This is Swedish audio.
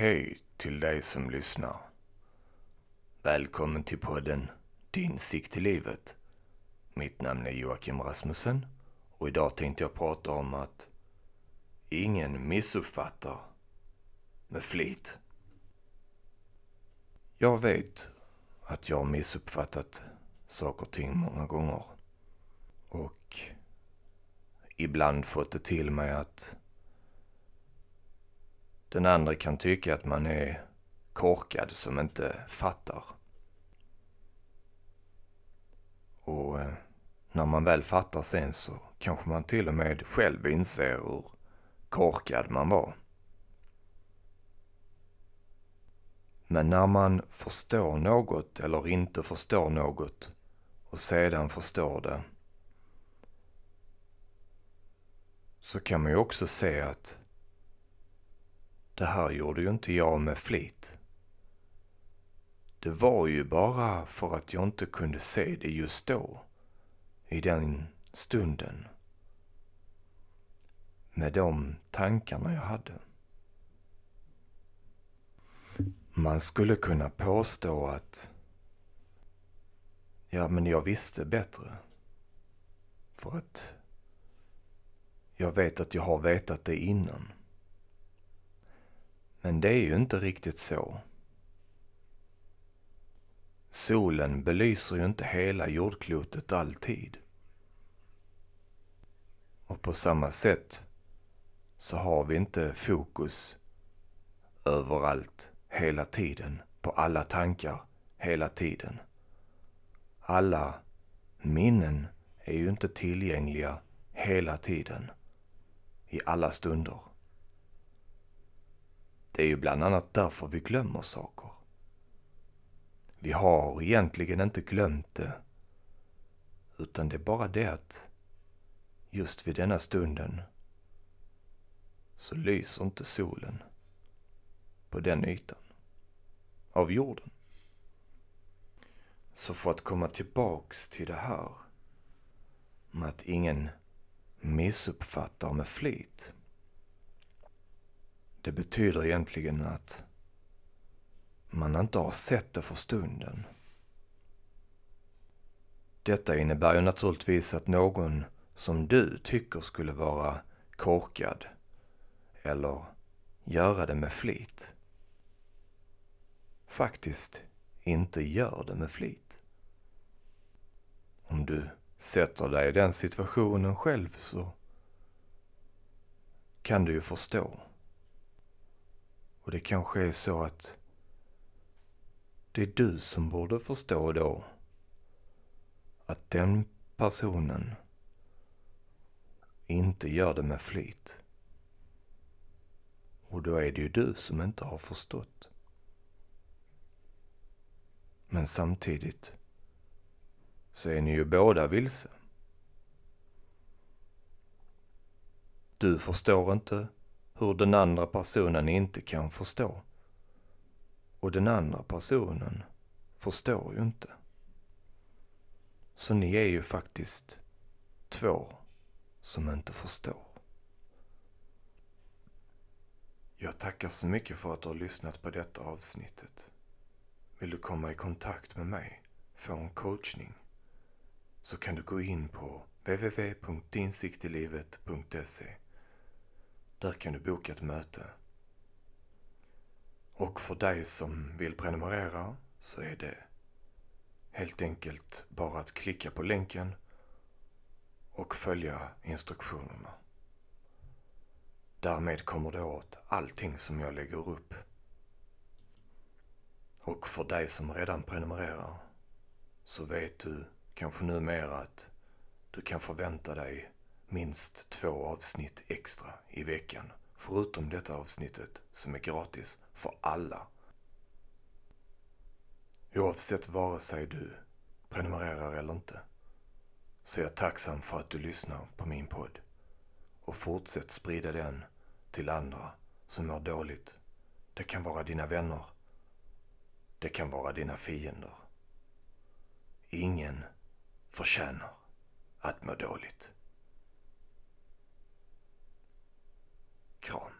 Hej till dig som lyssnar. Välkommen till podden Din sikt i livet. Mitt namn är Joakim Rasmussen och idag tänkte jag prata om att ingen missuppfattar med flit. Jag vet att jag har missuppfattat saker och ting många gånger. Och ibland fått det till mig att den andra kan tycka att man är korkad som inte fattar. Och eh, när man väl fattar sen så kanske man till och med själv inser hur korkad man var. Men när man förstår något eller inte förstår något och sedan förstår det så kan man ju också se att det här gjorde ju inte jag med flit. Det var ju bara för att jag inte kunde se det just då, i den stunden. Med de tankarna jag hade. Man skulle kunna påstå att ja, men jag visste bättre. För att jag vet att jag har vetat det innan. Men det är ju inte riktigt så. Solen belyser ju inte hela jordklotet alltid. Och på samma sätt så har vi inte fokus överallt, hela tiden, på alla tankar, hela tiden. Alla minnen är ju inte tillgängliga hela tiden, i alla stunder. Det är ju bland annat därför vi glömmer saker. Vi har egentligen inte glömt det. Utan det är bara det att just vid denna stunden så lyser inte solen på den ytan av jorden. Så för att komma tillbaks till det här med att ingen missuppfattar med flit det betyder egentligen att man inte har sett det för stunden. Detta innebär ju naturligtvis att någon som du tycker skulle vara korkad eller göra det med flit faktiskt inte gör det med flit. Om du sätter dig i den situationen själv så kan du ju förstå och det kanske är så att det är du som borde förstå då att den personen inte gör det med flit. Och då är det ju du som inte har förstått. Men samtidigt så är ni ju båda vilse. Du förstår inte hur den andra personen inte kan förstå. Och den andra personen förstår ju inte. Så ni är ju faktiskt två som inte förstår. Jag tackar så mycket för att du har lyssnat på detta avsnittet. Vill du komma i kontakt med mig, få en coachning, så kan du gå in på www.insiktilivet.se där kan du boka ett möte. Och för dig som vill prenumerera så är det helt enkelt bara att klicka på länken och följa instruktionerna. Därmed kommer du åt allting som jag lägger upp. Och för dig som redan prenumererar så vet du kanske numera att du kan förvänta dig minst två avsnitt extra i veckan. Förutom detta avsnittet som är gratis för alla. Oavsett vare sig du prenumererar eller inte så är jag tacksam för att du lyssnar på min podd. Och fortsätt sprida den till andra som mår dåligt. Det kan vara dina vänner. Det kan vara dina fiender. Ingen förtjänar att må dåligt. Capricorn